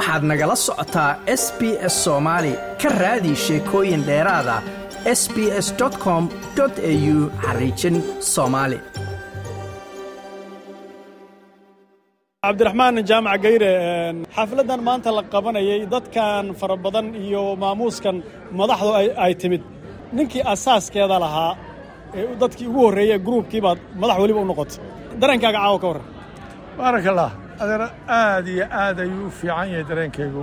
waxaad nagala socotaa s b s soomaali ka raadi sheekooyin dheeraada s b s com au xariijin soomaali cabdiraxmaan jaamac gayre xaafiladdan maanta la qabanayay dadkan fara badan iyo maamuuskan madaxdu ay timid. Ninkii asaaskeeda lahaa ee dadkii ugu horreeyey gruubkii baad madax weliba u noqotay. Dareenkaaga caawa ka warran. Baarakallah adeer aad iyo aad ayuu u fiican yahay dareenkaygu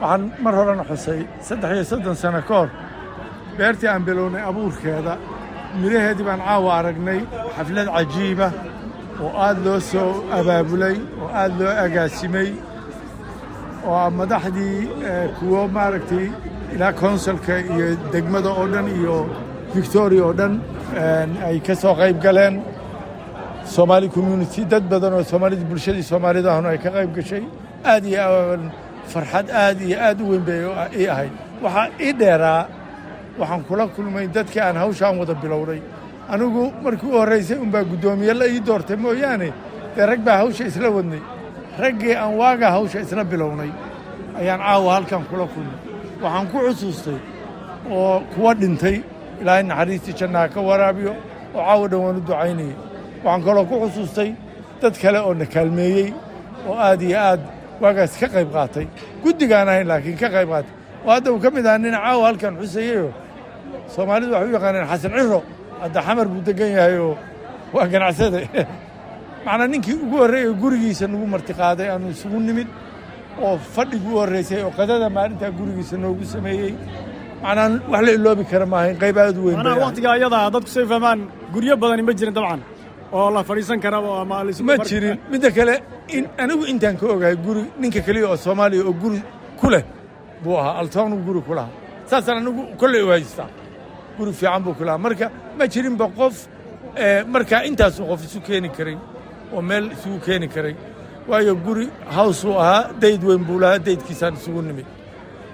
waxaan mar horena xusay saddex iyo soddon sano ka hor. Beertii aan bilownay abuurkeeda midhaheedii baan caawa aragnay xaflad cajiiba oo aad loo soo abaabulay oo aad loo agaasimay oo madaxdii kuwo maaragtay ilaa konsulka iyo degmada oo dhan iyo victoria oo dhan ay ka soo qayb galeen soomaali community dad badan oo soomaalida bulshadii soomaalida ahna ay ka qayb gashay aad iyo farxad aad iyo aad u weyn bay ii ahayd. Waxaa ii dheeraa waxaan kula kulmay dadkii aan hawshaan wada bilowday. Anigu markii u horraysay unbaa guddoomiye la ii doortay mooyaane dee rag baa hawsha isla wadnay. Raggii aan waagaa hawsha isla bilownay ayaan caawa halkan kula kulmay. Waxaan ku xusuustay oo kuwa dhintay ilaahay naxariistii jannaha ka waraabiyo oo caawa dhan waan u ducaynayay waxaan kaloo ku xusuustay dad kale oo na kaalmeeyey oo aad iyo aad waagaas ka qayb qaatay guddigaan ahayn laakiin ka qayb qaatay oo hadda uu ka mid ahaa nina caawa halkan xusayeyoo soomaalidu waxay u yaqaaneen xasan ciro hadda xamar buu degan yahay oo waa ganacsade macnaa ninkii ugu horreeyey gurigiisa nagu martiqaaday aanu isugu nimid oo fadhigii u horraysay oo qadada maalintaa gurigiisa noogu sameeyey macnaa wax la iloobi kara maahayn qayb aad u weyn wakhtiga ayadaa dadku say fahmaan guryo badani ma jirin dabcan oo la fadhiisan kara ma jirin. Midda kale anigu intaan ka ogahay guri ninka keliya oo soomaaliya oo guri ku leh buu ahaa altoonu guri ku lahaa. Saasaan anigu kolley u haystaa guri fiican buu ku lahaa. Marka ma jirinba qof markaa intaasuu qof isu keeni karay oo meel isugu keeni karay. Waayo guri hawsuu ahaa dayd weyn buu lahaa daydkiisaan isugu nimid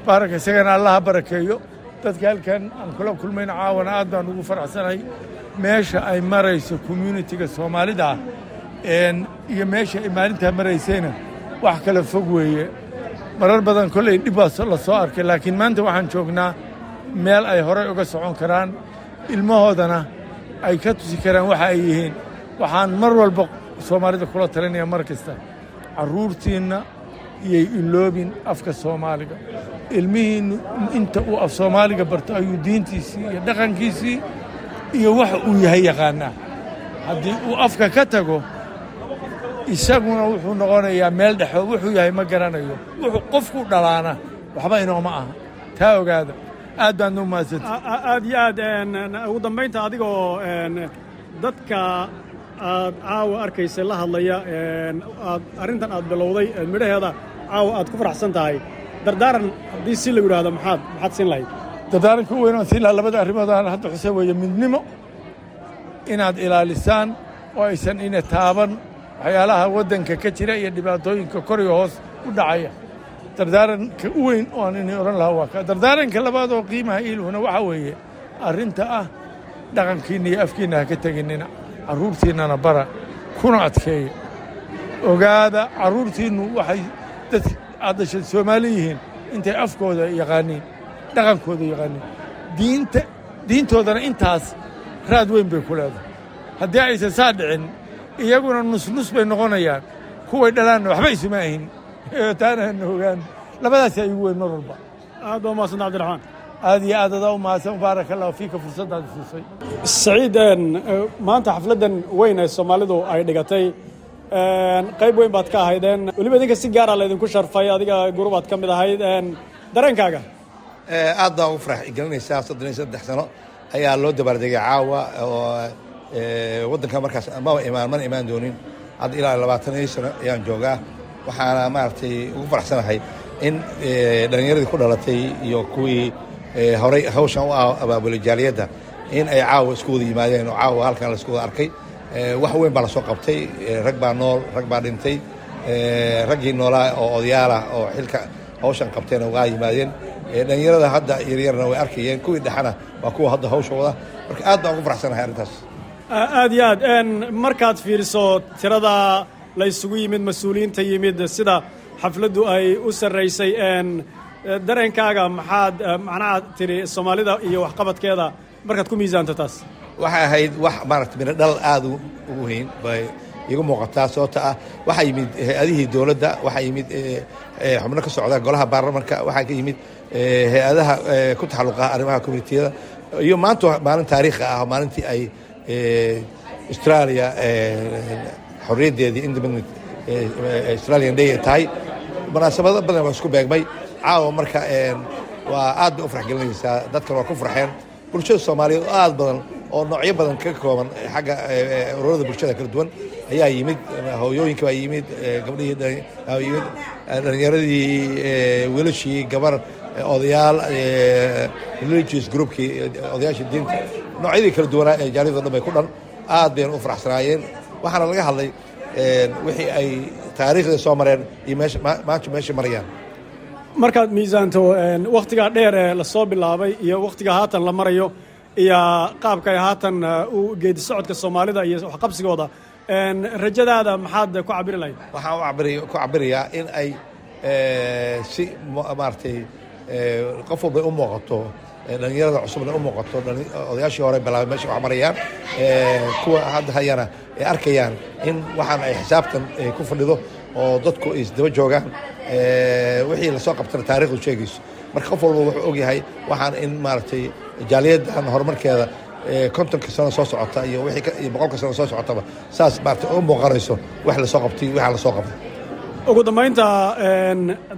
baaraka isagana allaha barakeeyo. Dadka halkan aan kula kulmayna caawana aad baan ugu faraxsanahay meesha ay marayso communitiga soomaalida ah iyo meesha ay maalintaa maraysayna wax kala fog weeye. Marar badan kolley dhib baa la soo arkay laakiin maanta waxaan joognaa meel ay horey uga socon karaan ilmahoodana ay ka tusi karaan waxa ay yihiin. Waxaan mar walba soomaalida kula talinaya mar kasta carruurtiinna iyay iloobin afka soomaaliga. Ilmihiinnu inta uu af soomaaliga barto ayuu diintiisii iyo dhaqankiisii iyo waxa uu yahay yaqaanaa. Haddii uu afka ka tago isaguna wuxuu noqonayaa meel dhexo wuxuu yahay ma garanayo. Wuxuu qofku dhalaana waxba inooma aha. Taa ogaada aad baan u mahadsanta aad iyo aad ugu dambaynta adigoo dadka aad caawa arkaysay la hadlaya aad arrintan aad bilowday midhaheeda caawa aad ku faraxsan tahay. Dardaaran haddii si la yidhaahdo maxaad maxaad siin lahayd dardaaranka u weyn aan siin lahaa labada arrimood aan hadda xuseen weeye midnimo inaad ilaalisaan oo aysan ina taaban waxyaalaha waddanka ka jira iyo dhibaatooyinka kor iyo hoos u dhacaya dardaaranka u weyn oo aan inay odhan lahaa waa ka dardaaranka labaad oo qiimaha iiluhuna waxaa weeye arrinta ah dhaqankiinna iyo afkiinna ha ka teginnina carruurtiinnana bara kuna adkeeya ogaada carruurtiinnu waxay dad addasha soomaali yihiin intay afkooda yaqaaniin dhaqankooda yaqaaniin diinta diintoodana intaas raad weyn bay ku leedahay. Haddii aysan saa dhicin iyaguna nusnus bay noqonayaan. Kuway dhalaanna waxba isuma ahin. Taana hana ogaan labadaasaa igu weyn mar walba aad baa umahadsanta abdiraxmaan aad iyo aad adaa u mahadsan baarak allahu fiika fursaddaad siisay. Saciid maanta xafladdan weyn ee soomaalidu ay dhigatay qayb weyn baad ka ahaydeen. Weliba idinka si gaara laydinku sharfay adiga gurubaad ka mid ahayd. Dareenkaaga aad baan ugu farax gelinaysaa soddon iyo saddex sano. Ayaa loo dabaaldegay caawa oo waddanka markaas maba imaan mana imaan doonin. Hadda ilaa labaatan iyo sano ayaan joogaa. Waxaana maaragtay ugu faraxsanahay in dhallinyaradii ku dhalatay iyo kuwii horay hawshan u abaabulay jaaliyadda in ay caawa isku wada yimaadeen oo caawa halkan la isku wada arkay. Wax weyn baa la soo qabtay. Rag baa nool rag baa dhintay. Raggii noolaa oo odayaalah oo xilka hawshan qabteena waa yimaadeen dhallinyarada hadda yaryarna way arkayeen. Kuwii dhexana waa kuwa hadda hawsha wada. Marka aad baan ugu faraxsanahay arrintaas. Aad iyo aad. Markaad fiiriso tirada la isugu yimid mas'uuliyiinta yimid sida xafladdu ay u sarraysay dareenkaaga maxaad macnaha tidhi soomaalida iyo waxqabadkeeda markaad ku miisaanto taas? Waxay ahayd wax maaragta midho dhal aad ugu weyn igu muuqataa sababta ah. Waxaa yimid hay'adihii dowladda waxaa yimid xubno ka socda golaha baarlamanka waxaa ka yimid hay'adaha ku taxalluqa arrimaha communitiyada iyo maanta maalin taariikhi ah maalintii ay australia xorriyaddeedii independent australian day tahay. Munaasabado badan waa isku beegmay. Caawa marka waa aad bay u farx gelinaysaa dadkan waa ku farxeen bulshada soomaaliyeed oo aad badan oo noocyo badan ka kooban xagga ururada bulshada kala duwan ayaa yimid hooyooyinka baa yimid gabdhihii yimid. Dhalinyaradii wiilashii gabar odayaal religious groupkii odayaashii diinta. Noocyadii kala duwanaa ee jaaliyado dhan bay ku dhan aad bayna u faraxsanaayeen. Waxaana laga hadlay wixii ay taariikhda soo mareen iyo maanta meesha marayaan. Markaad miisaanto wakhtigaa dheer ee la soo bilaabay iyo wakhtiga haatan la marayo iyo qaabka ay haatan u geedi socodka soomaalida iyo waxqabsigooda rajadaada maxaad ku cabiri lahayd? Waxaan ku cabirayaa in ay si maaragtay qof walbay u muuqato dhalinyarada cusubna u muuqato odayaashii hore bilaabay meesha wax marayaan kuwa hadda hayana ay arkayaan in waxaan ay xisaabtan ku fadhido oo dadku ay isdaba joogaan wixii la soo qabtana taarikhdu sheegayso. Marka qof walba wuxuu ogyahay waxaan in maaragtay jaaliyaddan horumarkeeda kontonka sano soo socota iyo boqolka sano soo socotaba saas maarata u muuqanayso wax la soo qabtay waxaa la soo qabtay. Ugu dambaynta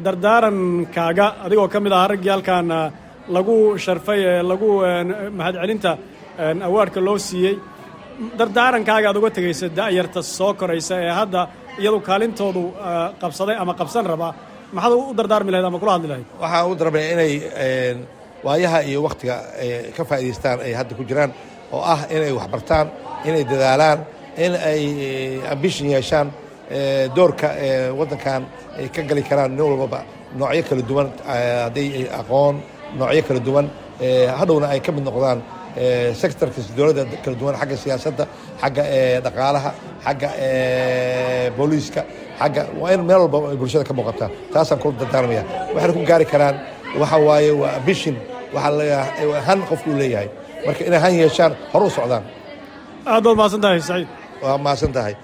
dardaarankaaga adigoo ka mid ahaa raggii halkan lagu sharfay ee lagu mahadcelinta awaadhka loo siiyey dardaarankaaga aad uga tegaysa da'yarta soo koraysa ee hadda iyadu kaalintoodu qabsaday ama qabsan rabaa maxaad u dardaarmi lahayd ama kula hadli lahayd? Waxaan u darmaya inay waayaha iyo wakhtiga ka faa'idaystaan ay hadda ku jiraan oo ah inay waxbartaan inay dadaalaan in ay ambition yeeshaan doorka waddankan ay ka gali karaan nin walbaba. Noocyo kala duwan hadday aqoon noocyo kala duwan hadhowna ay ka mid noqdaan sectorkas dowladda kala duwan xagga siyaasadda xagga dhaqaalaha xagga booliiska xagga waa in meel walba ay bulshada ka muuqataa. Taasaan kula dardaarmaya waxayna ku gaari karaan waxa waaye waa ambition waxaa leeyahay han qofku uu leeyahay. Marka inay han yeeshaan hor u socdaan. Aad baad mahadsan tahay saciid. Waa mahadsan tahay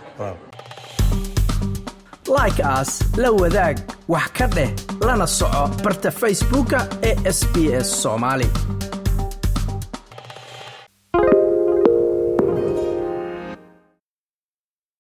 like aas la wadaag wax ka dheh lana soco barta facebooka ee sb s soomaali